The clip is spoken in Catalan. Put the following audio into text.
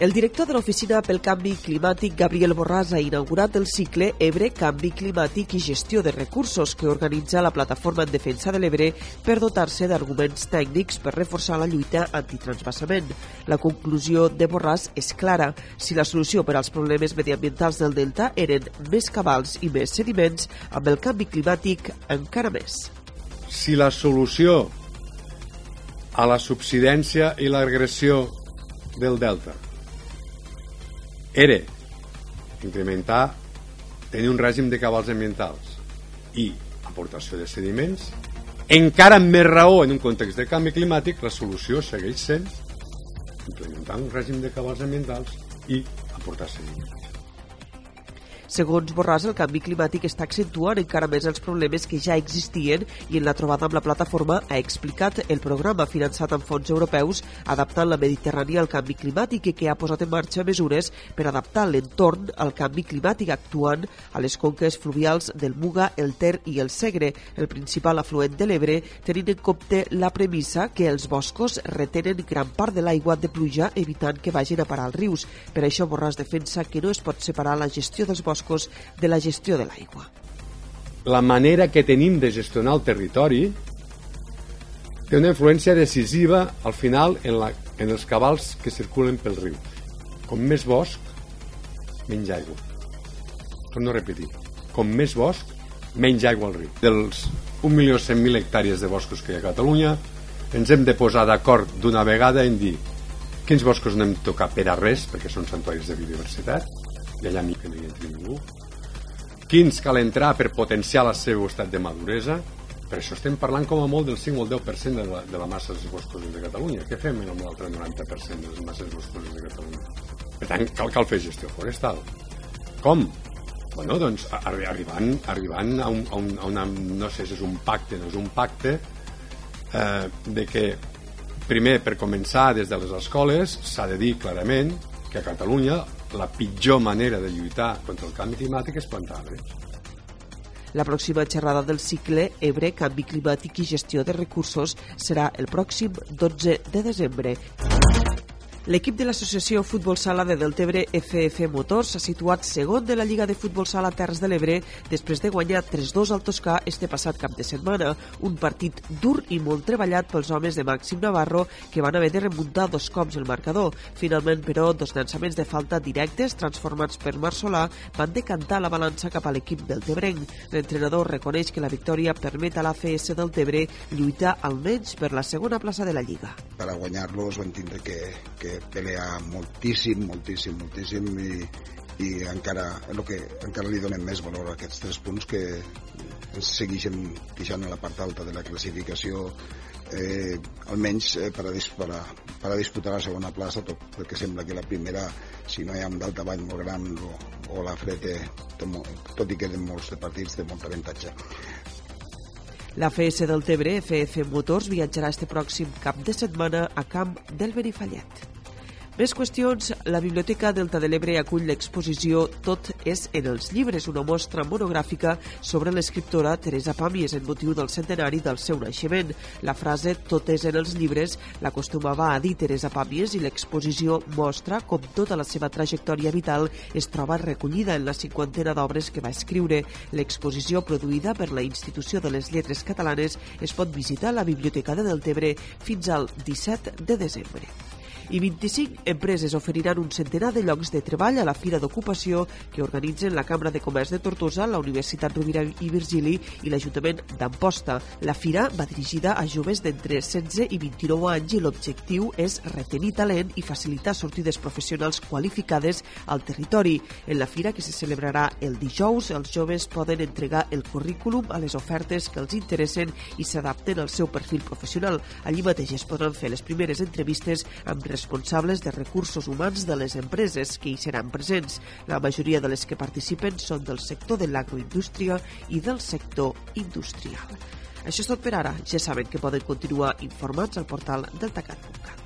El director de l'Oficina pel Canvi Climàtic, Gabriel Borràs, ha inaugurat el cicle Ebre Canvi Climàtic i Gestió de Recursos que organitza la Plataforma en Defensa de l'Ebre per dotar-se d'arguments tècnics per reforçar la lluita antitransbassament. La conclusió de Borràs és clara. Si la solució per als problemes mediambientals del Delta eren més cabals i més sediments, amb el canvi climàtic encara més. Si la solució a la subsidència i l'agressió del Delta era incrementar, tenir un règim de cabals ambientals i aportació de sediments, encara amb més raó en un context de canvi climàtic, la solució segueix sent implementar un règim de cabals ambientals i aportar sediments. Segons Borràs, el canvi climàtic està accentuant encara més els problemes que ja existien i en la trobada amb la plataforma ha explicat el programa finançat amb fons europeus adaptant la Mediterrània al canvi climàtic i que ha posat en marxa mesures per adaptar l'entorn al canvi climàtic actuant a les conques fluvials del Muga, el Ter i el Segre, el principal afluent de l'Ebre, tenint en compte la premissa que els boscos retenen gran part de l'aigua de pluja evitant que vagin a parar als rius. Per això Borràs defensa que no es pot separar la gestió dels boscos boscos de la gestió de l'aigua. La manera que tenim de gestionar el territori té una influència decisiva al final en, la, en els cabals que circulen pel riu. Com més bosc, menys aigua. Torno a repetir. Com més bosc, menys aigua al riu. Dels 1.100.000 hectàrees de boscos que hi ha a Catalunya, ens hem de posar d'acord d'una vegada en dir quins boscos no hem de tocar per a res, perquè són santuaris de biodiversitat, i allà ni que no hi entri ningú. Quins cal entrar per potenciar el seu estat de maduresa? Per això estem parlant com a molt del 5 o el 10% de la, de la massa dels boscos de Catalunya. Què fem amb l'altre 90% de les masses boscoses de Catalunya? Per tant, cal, cal fer gestió forestal. Com? Bueno, doncs, arri arribant, arribant a, un, a, un, a una... No sé si és un pacte, no és un pacte, eh, de que primer, per començar des de les escoles, s'ha de dir clarament que a Catalunya la pitjor manera de lluitar contra el canvi climàtic és plantar arbres. La pròxima xerrada del cicle Ebre, Canvi Climàtic i Gestió de Recursos serà el pròxim 12 de desembre. L'equip de l'associació Futbol Sala de Deltebre FF Motors s'ha situat segon de la Lliga de Futbol Sala Terres de l'Ebre després de guanyar 3-2 al Toscà este passat cap de setmana. Un partit dur i molt treballat pels homes de Màxim Navarro que van haver de remuntar dos cops el marcador. Finalment, però, dos llançaments de falta directes transformats per Marsolà van decantar la balança cap a l'equip del Tebrenc. L'entrenador reconeix que la victòria permet a l'AFS del Tebre lluitar almenys per la segona plaça de la Lliga. Per a guanyar-los van tindre que, que que pelea moltíssim, moltíssim, moltíssim i, i encara, el que, encara li donem més valor a aquests tres punts que ens segueixen queixant a la part alta de la classificació eh, almenys eh, per, a, per, a, per a disputar la segona plaça tot perquè sembla que la primera si no hi ha un daltavall molt gran o, o la Frete tot i que queden molts de partits té molt avantatge la FS del Tebre, FF Motors, viatjarà este pròxim cap de setmana a Camp del Benifallet. Més qüestions. La Biblioteca Delta de l'Ebre acull l'exposició Tot és en els llibres, una mostra monogràfica sobre l'escriptora Teresa Pàmies en motiu del centenari del seu naixement. La frase Tot és en els llibres l'acostumava a dir Teresa Pàmies i l'exposició mostra com tota la seva trajectòria vital es troba recollida en la cinquantena d'obres que va escriure. L'exposició produïda per la Institució de les Lletres Catalanes es pot visitar a la Biblioteca de Deltebre fins al 17 de desembre i 25 empreses oferiran un centenar de llocs de treball a la Fira d'Ocupació que organitzen la Cambra de Comerç de Tortosa, la Universitat Rovira i Virgili i l'Ajuntament d'Amposta. La Fira va dirigida a joves d'entre 16 i 29 anys i l'objectiu és retenir talent i facilitar sortides professionals qualificades al territori. En la Fira, que se celebrarà el dijous, els joves poden entregar el currículum a les ofertes que els interessen i s'adapten al seu perfil professional. Allí mateix es podran fer les primeres entrevistes amb responsables de recursos humans de les empreses que hi seran presents. La majoria de les que participen són del sector de l'agroindústria i del sector industrial. Això és tot per ara. Ja saben que poden continuar informats al portal deltacat.cat.